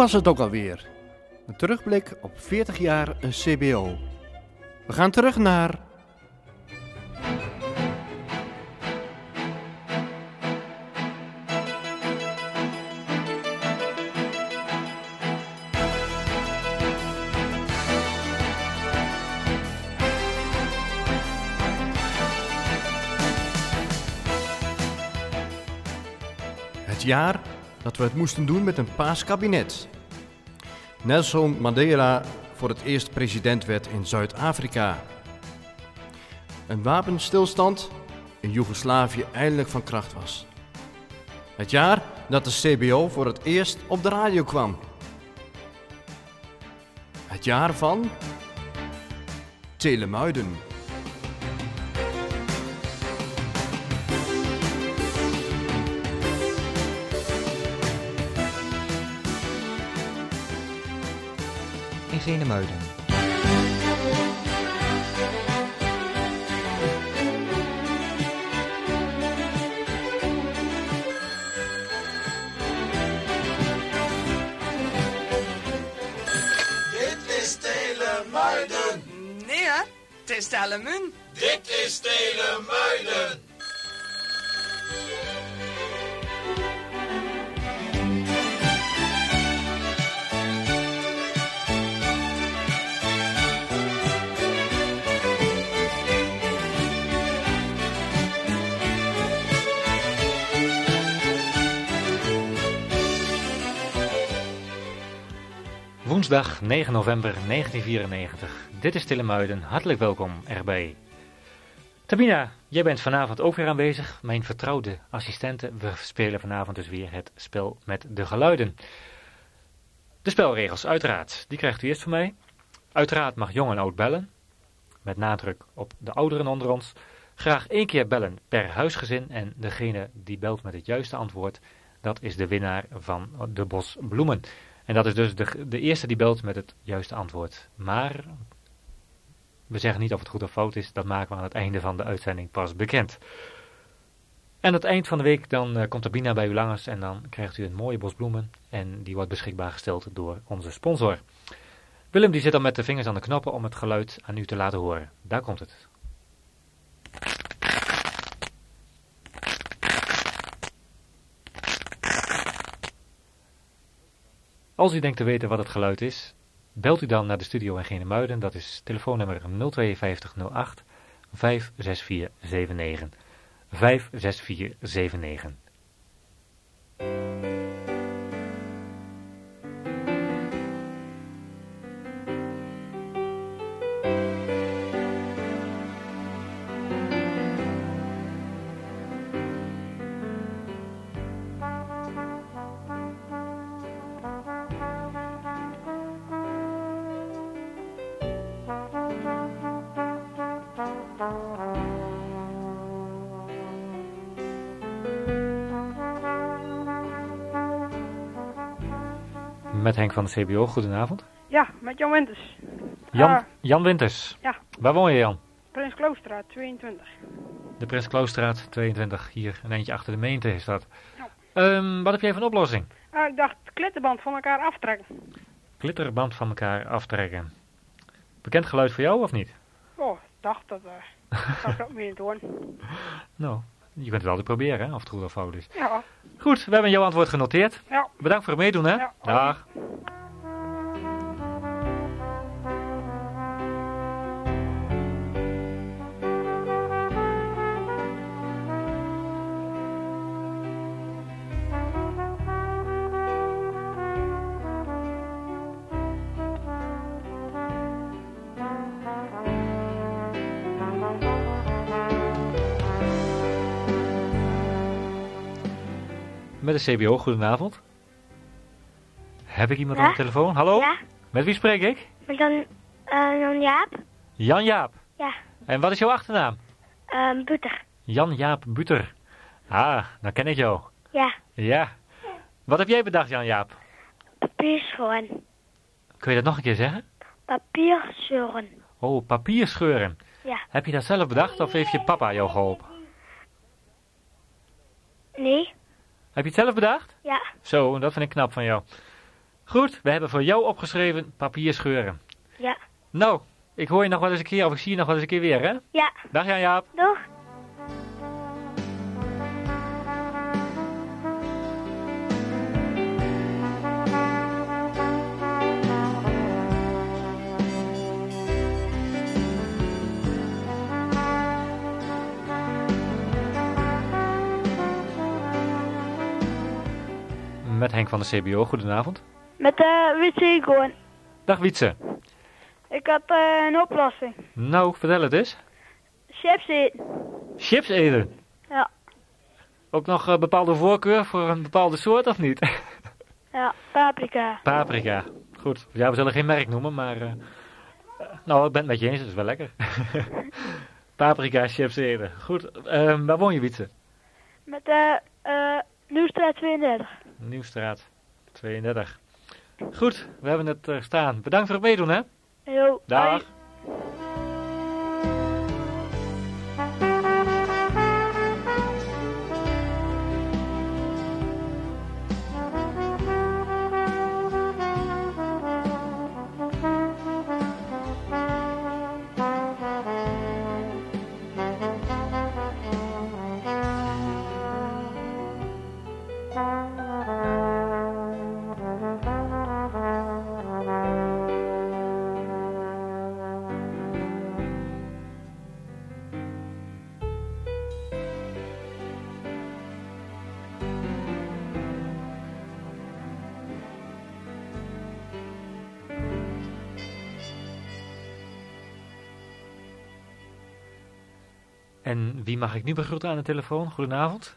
Was het ook alweer? Een terugblik op 40 jaar een CBO. We gaan terug naar. Het jaar dat we het moesten doen met een paas kabinet. Nelson Mandela voor het eerst president werd in Zuid-Afrika. Een wapenstilstand in Joegoslavië eindelijk van kracht was. Het jaar dat de CBO voor het eerst op de radio kwam. Het jaar van Telemuiden. In Genemuiden. Dit is Telemuiden. Nee, hè? Het is Telemun. Dit is Telemuiden. Woensdag 9 november 1994. Dit is Tillemuiden. Hartelijk welkom erbij. Tabina, jij bent vanavond ook weer aanwezig. Mijn vertrouwde assistente. We spelen vanavond dus weer het spel met de geluiden. De spelregels, uiteraard. Die krijgt u eerst van mij. Uiteraard mag jong en oud bellen. Met nadruk op de ouderen onder ons. Graag één keer bellen per huisgezin. En degene die belt met het juiste antwoord, dat is de winnaar van de bos bloemen. En dat is dus de, de eerste die belt met het juiste antwoord. Maar we zeggen niet of het goed of fout is, dat maken we aan het einde van de uitzending pas bekend. En het eind van de week dan uh, komt Tabina bij u langs en dan krijgt u een mooie bos bloemen. En die wordt beschikbaar gesteld door onze sponsor. Willem die zit dan met de vingers aan de knoppen om het geluid aan u te laten horen. Daar komt het. Als u denkt te weten wat het geluid is, belt u dan naar de studio in Genemuiden. Dat is telefoonnummer 05208 56479. 56479. Met Henk van de CBO, goedenavond. Ja, met Jan Winters. Jan, Ah, Jan Winters. ja, Waar woon je Jan? Prins Kloosterstraat 22. De Prins Kloosterstraat 22, hier een eentje achter de meente is dat. Ja. Ehm, wat heb jij van oplossing? Ah, ik dacht klittenband van elkaar aftrekken. Glitterband van elkaar aftrekken. Bekend geluid voor jou of niet? Oh, ik dacht dat. eh zou ik ook weer niet doen. Nou, je kunt het altijd proberen, hè, of het goed of fout is. Ja, Goed, we hebben jouw antwoord genoteerd. ja. Bedankt voor het meedoen, hè? Ja, Dag. Met de CBO, goedenavond. Heb ik iemand Ja? aan de telefoon? Hallo? Ja, Met wie spreek ik? maar dan, eh dan Jaap. Jan Jaap. Ja, En wat is jouw achternaam? ehm Butter. Jan Jaap Buter. Ah, dan ken ik jou. Ja, Ja. Wat heb jij bedacht, Jan Jaap? papierschoen. Kun je dat nog een keer zeggen? Papierscheuren. Oh, papierscheuren. Ja. Heb je dat zelf bedacht of heeft je papa jou geholpen? Nee, Heb je het zelf bedacht? ja, Zo, dat vind ik knap van jou. Goed, we hebben voor jou opgeschreven papier scheuren. Ja. Nou, ik hoor je nog wel eens een keer of ik zie je nog wel eens een keer weer, hè? Ja. Dag Jan-Jaap. Doeg. Met Henk van de CBO, goedenavond. Met de wc gewoon. Dag Wietse. Ik had eh, een oplossing. Nou, vertel het eens. Chips eten. Chips eten. Ja. Ook nog een bepaalde voorkeur voor een bepaalde soort of niet? Ja, paprika. Paprika. Goed. Ja, we zullen geen merk noemen, maar... nou, ik ben het met je eens, het is wel lekker. Paprika chips eten. Goed. ehm, waar woon je, Wietse? Met eh Nieuwstraat 32. Nieuwstraat 32. Goed, we hebben het er staan. Bedankt voor het meedoen, hè? Yo. Dag. En wie mag ik nu begroeten aan de telefoon? Goedenavond.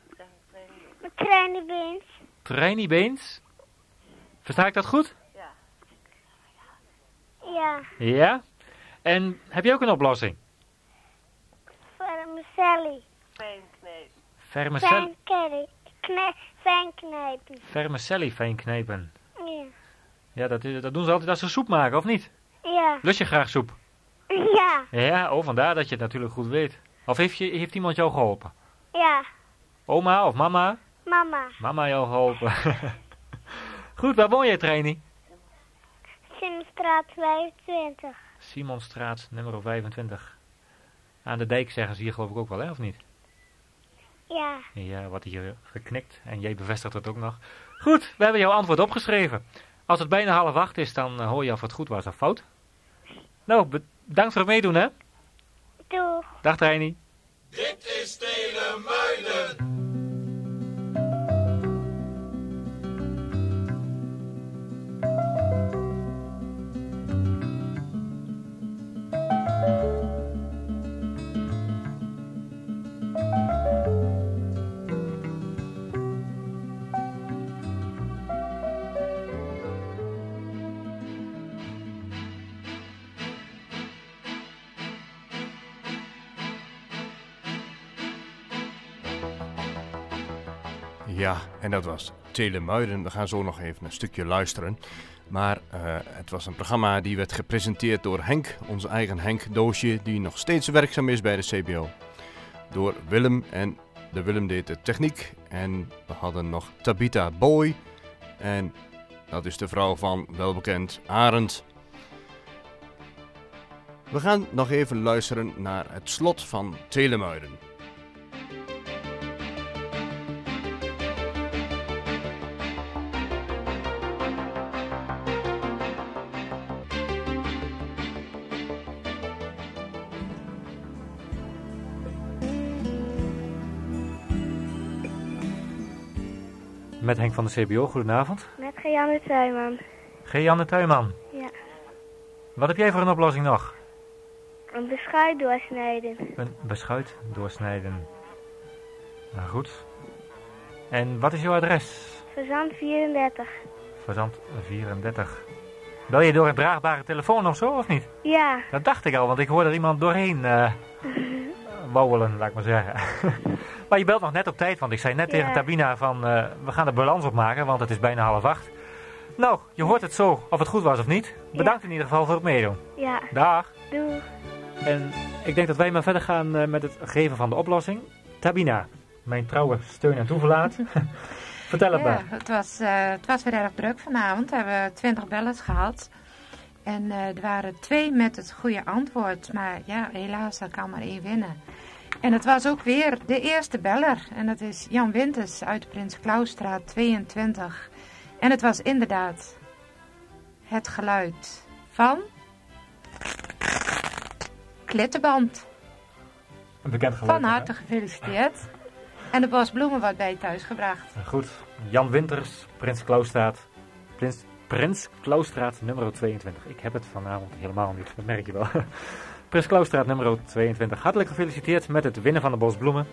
Kleine beens. Treini Beens. Versta ik dat goed? Ja. Ja. En heb je ook een oplossing? Vermicelli. Vermicelli, Fijn curry. Kne fijn knijpen. vermicelli fijn knijpen. Ja. Ja, dat, is- dat doen ze altijd als ze soep maken, of niet? Ja. Lust je graag soep? Ja. Ja, oh, vandaar dat je het natuurlijk goed weet. Of heeft, je, heeft iemand jou geholpen? Ja. Oma of mama? Mama. Mama jou geholpen. goed, waar woon jij, Treini? Simstraat 25. Simonstraat, nummer 25. Aan de dijk zeggen ze hier geloof ik ook wel, hè, of niet? Ja. Ja, wat hier geknikt en jij bevestigt het ook nog. Goed, we hebben jouw antwoord opgeschreven. Als het bijna half acht is, dan eh, hoor je of het goed was of fout. Nou, bedankt voor het meedoen, hè? Doeg. Dag, Treini. Dit is Telemuiden. En dat was Telemuiden. We gaan zo nog even een stukje luisteren. Maar eh, het was een programma die werd gepresenteerd door Henk, onze eigen Henk Doosje, die nog steeds werkzaam is bij de CBO. Door Willem en de Willem deed de techniek. En we hadden nog Tabita Boy. En dat is de vrouw van welbekend Arend. We gaan nog even luisteren naar het slot van Telemuiden. Met Henk van de CBO, goedenavond. Met Gianne Tuinman. G. Tuinman. Ja. Wat heb jij voor een oplossing nog? Een beschuit doorsnijden. Een beschuit doorsnijden. Nou goed. En wat is jouw adres? Verzand 34. Verzand 34. Bel je door een draagbare telefoon of zo, of niet? Ja. Dat dacht ik al, want ik hoorde er iemand doorheen eh wauwelen, laat ik maar zeggen. maar je belt nog net op tijd, want ik zei net Ja. tegen Tabina van... eh, we gaan de balans opmaken, want het is bijna half acht. Nou, je hoort het zo, of het goed was of niet. Bedankt in ieder geval voor het meedoen. Ja. Dag. Doeg. En ik denk dat wij maar verder gaan eh, met het geven van de oplossing. Tabina, mijn trouwe steun en toeverlaat. Vertel het Ja, maar. het was, eh, het was weer erg druk vanavond. We hebben twintig bellers gehad. En eh, er waren twee met het goede antwoord. Maar ja, helaas, er kan maar één winnen. En het was ook weer de eerste beller. En dat is Jan Winters uit Prins Klausstraat 22. En het was inderdaad het geluid van... Klittenband. Een bekend geluid. Van harte gefeliciteerd. En de bos bloemen wordt bij je thuis gebracht. Goed. Jan Winters, Prins Klaustraat. Prins, Prins Klaustraat nummer 22. Ik heb het vanavond helemaal niet, dat merk je wel. Prins Klaustraat nummer 22. Hartelijk gefeliciteerd met het winnen van de bosbloemen.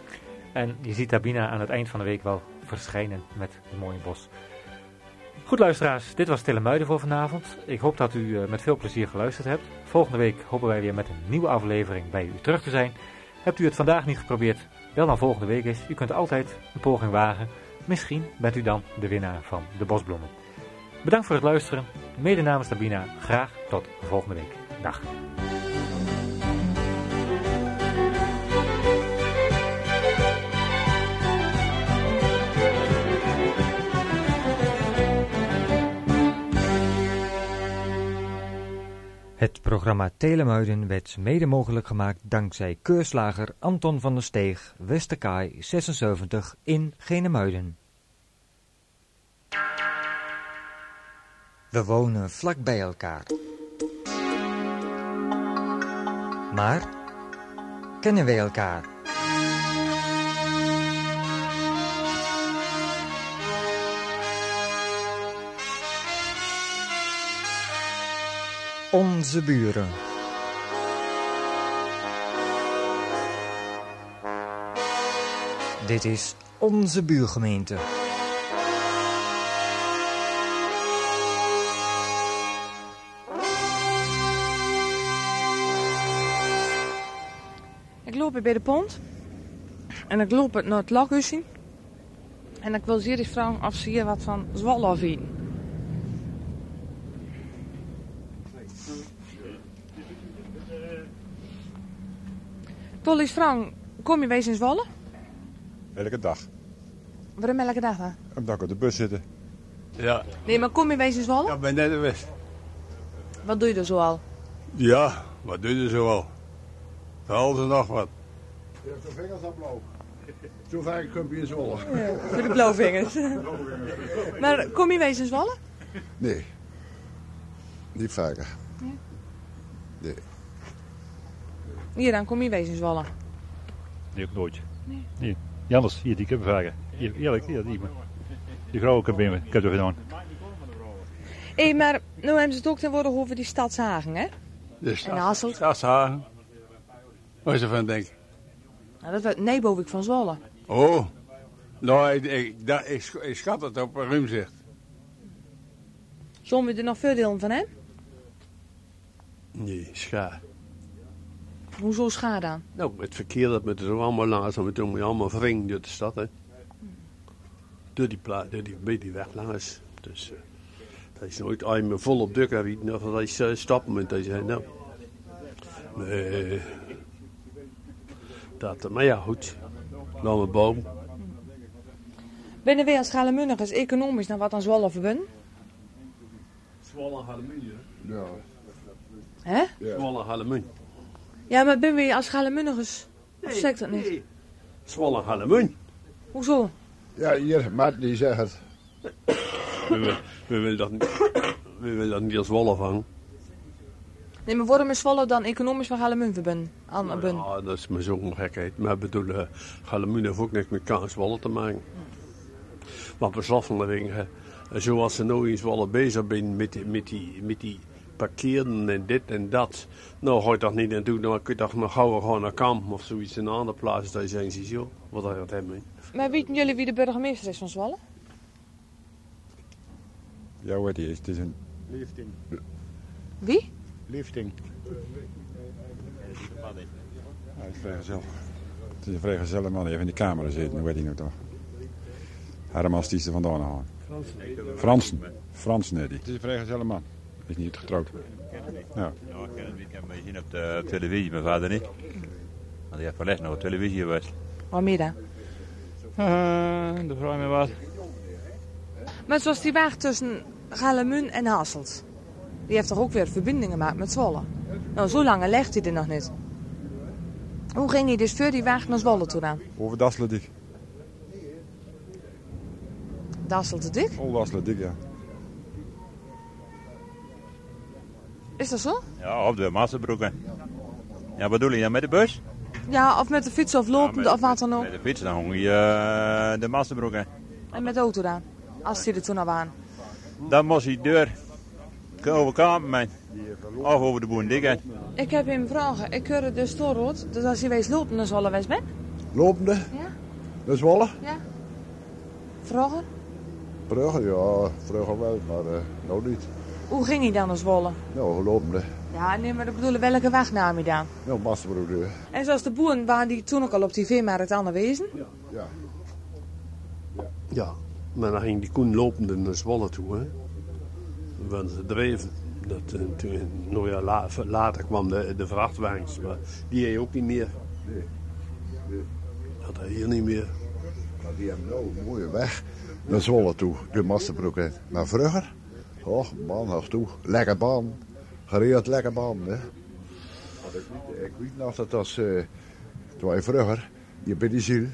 En je ziet Tabina aan het eind van de week wel verschijnen met een mooie bos. Goed luisteraars, dit was Stille Muiden voor vanavond. Ik hoop dat u eh, met veel plezier geluisterd hebt. Volgende week hopen wij weer met een nieuwe aflevering bij u terug te zijn. Hebt u het vandaag niet geprobeerd? Wel dan volgende week is. U kunt altijd een poging wagen. Misschien bent u dan de winnaar van de bosbloemen. Bedankt voor het luisteren. Mede namens Tabina. Graag tot volgende week. Dag. Het programma Telemuiden werd mede mogelijk gemaakt dankzij keurslager Anton van der Steeg, Westerkaai 76 in Genemuiden. We wonen vlak bij elkaar. Maar kennen wij elkaar? Onze buren. Dit is onze buurgemeente. Ik loop hier bij de pont. En ik loop naar het lakhuisje. En ik wil zeer eens vragen of ze hier wat van Zwolle. Ik eens vragen, kom je wees in Zwolle? Elke dag. Waarom elke dag dan? Omdat ik op de bus zitten. Ja, Nee, maar kom je wees in Zwolle? ja ben net geweest. Wat doe je er zoal? Ja, wat doe je zo al? Van alles en nog wat. Je hebt de vingers aan blauw. Zo vaak kom je in Zwolle. Voor de blauwvingers. maar kom je wees in Zwolle? Nee. Niet vaker. Nee. Hier dan, kom je wees in Zwolle. Nee, ook nooit. Nee. Janders, hier die kippenvagen. Hier, eerlijk, hier, die. maar. Die grauwe kippenbeen, ik heb er gedaan. Hé, maar nu hebben ze het ook tegenwoordig over die stadshagen, hè? Dus En Hasselt? Stadshagen. Wat is er van denk? Nou, dat was Nijboven van Zwolle. Oh, nou, ik, ik, dat- ik, sch- ik schat het op een rumzicht. Zullen we er nog veel delen van, hè? Nee, scha. Hoezo schade aan? Nou, het verkeer dat met zo allemaal langs en we doen we allemaal wringen door de stad, hè. Door die plaat, door die, bij die weg langs. Dus, eh, dat is nooit eenmaal vol op dukken of dat is uh, stappen met deze, nou. Nee. Dat, maar ja, goed. Dan een boom. Binnen wij als Schalemunnigers economisch naar wat aan Zwolle verbinden? Zwolle aluminium. Ja. Hè? Zwolle aluminium. Ja, maar binnen wij als Schalemunnigers? Of zeg ik dat niet? Nee. Zwolle aluminium. Hoezo? Ja, hier, Maarten die zegt het. We, willen- we willen dat niet, we willen dat niet als Zwolle vangen. Nee, maar worden we Zwolle dan economisch van Schalemun verbinden? Aan Nou bun? ja, dat is maar zo'n gekheid. Maar ik bedoel, uh, Galamuun heeft ook niks met kaas Zwolle te maken. Maar beslaffeling, zoals ze nou in Zwolle bezig zijn met die, met die, met die parkeren en dit en dat. Nou, ga je dat niet naartoe, dan kun je toch nog gauw gaan naar Kamp of zoiets in een andere plaats. Dat zijn ze zo, wat hij dat hebben. Maar weten jullie wie de burgemeester is van Zwolle? Ja, heet die is? Het is een Liefding. Wie? Liefding. Hij is vrijgezel. Het is een vrijgezelle man die heeft in die camera zitten. Hoe weet hij nou toch? Hermans die is er vandaan halen. Fransen. Fransen net die. Het is een vrijgezelle man. Is niet getrouwd. Ja. Ja, ik ken het niet. Ik heb hem gezien op de televisie, mijn vader niet. Want die heeft les nog op televisie geweest. Waarmee dan? Uh, dan vraag je me wat. Maar zoals die weg tussen Galemun en Hasselt. Die heeft toch ook weer verbindingen gemaakt met Zwolle? Nou, zo lang legt hij er nog niet. Hoe ging hij dus voor die weg naar Zwolle toe dan? Over Dasseldik. Dik? Oh, Dasseldik, ja. Is dat zo? Ja, op de Massenbroeken. Ja, wat bedoel je dan met de bus? Ja, of met de fiets of lopend of wat dan ook. Met de fiets dan hong je eh, de Massenbroeken. En met de auto dan? Als hij er toen al aan. Dan moest hij deur over Kampen Of over de Boendikken. Ik heb hem vragen. Ik hoor het dus doorrood. Dus als je wees lopen, dan zal wees ben. Lopende? Ja. Naar Zwolle? Ja. Vragen? Brugge, ja, vroeger wel, maar uh, nou niet. Hoe ging hij dan naar Zwolle? Nou, lopende. Ja, nee, maar ik bedoel, welke weg nam hij dan? Nou, Masterbroek. En zoals de boeren waren die toen ook al op die veemarkt aan de wezen? Ja. ja. Ja, maar dan ging die koen lopende naar Zwolle toe, hè. Want ze dreven. Dat, uh, toen, nou ja, la, later kwam de, de vrachtwagens, maar die heb je ook niet meer. Nee. nee. Dat hij hier niet meer. Maar die hebben nou een mooie weg naar Zwolle toe, de Masterbroek. Maar oh man, nog toe, lekker baan. Gereeld lekker baan, hè. Ik weet, ik weet nog dat als, uh, toen je vroeger, je bij de ziel,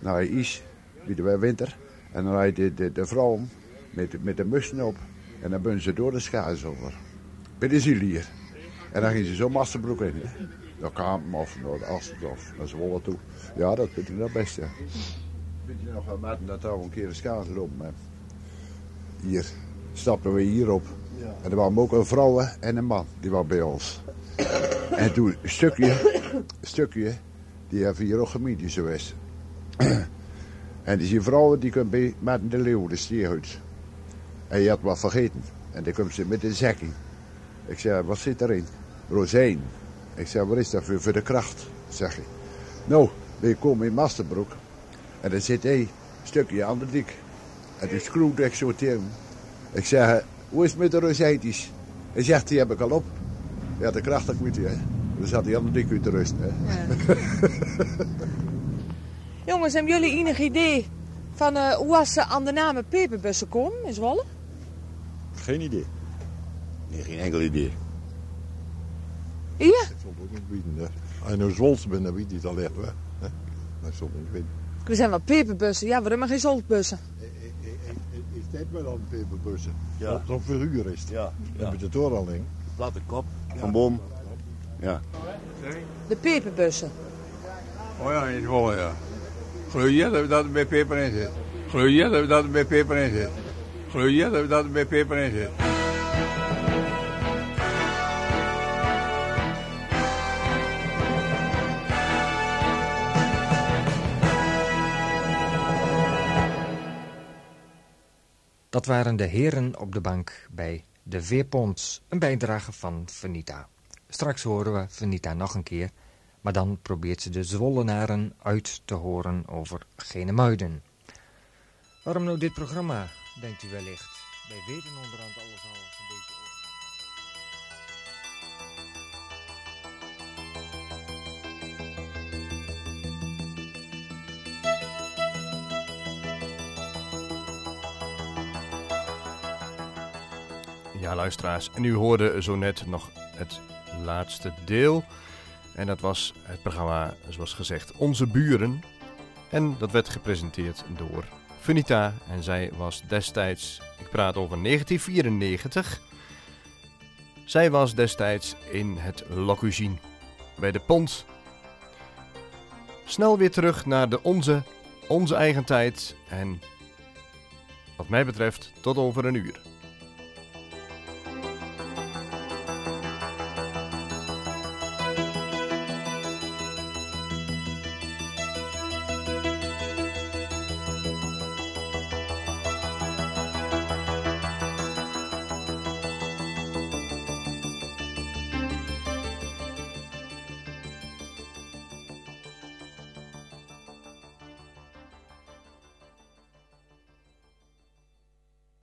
naar je is, bij de winter, en dan je de, de, de vrouwen met, met de mussen op. En dan ben ze door de schaars over. Bij de ziel hier. En dan gingen ze zo Masterbroek in. Hè. Naar Kampen of naar de Assen of naar Zwolle toe. Ja, dat vind ik het beste. Weet je nog wel, met dat we een keer de schaars lopen. Hier stappen we hierop. Ja. En er waren ook een vrouw en een man, die waren bij ons. en toen een stukje, een stukje, die hebben hier ook gemiddeld geweest. en die vrouwen die kunnen bij met de leeuw, de stierhuid. En je had wat vergeten. En dan komt ze met een zekking. Ik zei, wat zit erin? Rozijn. Ik zei, wat is dat voor, voor de kracht? Zeg ik. Nou, we komen in Masterbroek. En dan zit een stukje aan de dik. En die schroefde ik zo tegen. Ik zeg, hoe is het met de rozijntjes? Hij zegt, die heb ik al op. Ja, de kracht dat moet je. Dan zat hij de dik uit te rusten. Hè. Ja. Jongens, hebben jullie enig idee van uh, hoe als ze aan de namen peperbussen komen in Zwolle? Geen idee. Nee, geen enkel idee. Ja? Ik zal het ook niet weten. Hè. Als je nou Zwols bent, dan weet je het al echt, hè. Dat zal niet weten. Er zijn wel peperbussen. Ja, waarom maar geen zoltbussen? Is dit wel dan peperbussen? Ja. Dat zo'n figuur is het. Ja. ja. Met de torenling. Platte kop van boom. Ja. De peperbussen. Oh ja, in Zwolle, ja. Geloof je dat dat er bij peper in zit? Geloof je dat dat er bij peper in zit? Geloof je dat dat er bij peper in zit? Dat waren de heren op de bank bij de Veerponds, een bijdrage van Venita. Straks horen we Venita nog een keer, maar dan probeert ze de Zwollenaren uit te horen over Genemuiden. Waarom nou dit programma, denkt u wellicht? Wij weten onderhand alles al een beetje. Ja, luisteraars. En u hoorde zo net nog het laatste deel. En dat was het programma, zoals gezegd, Onze Buren. En dat werd gepresenteerd door Funita. En zij was destijds, ik praat over 1994. Zij was destijds in het Locuzine bij de Pont. Snel weer terug naar de onze, onze eigen tijd. En wat mij betreft tot over een uur.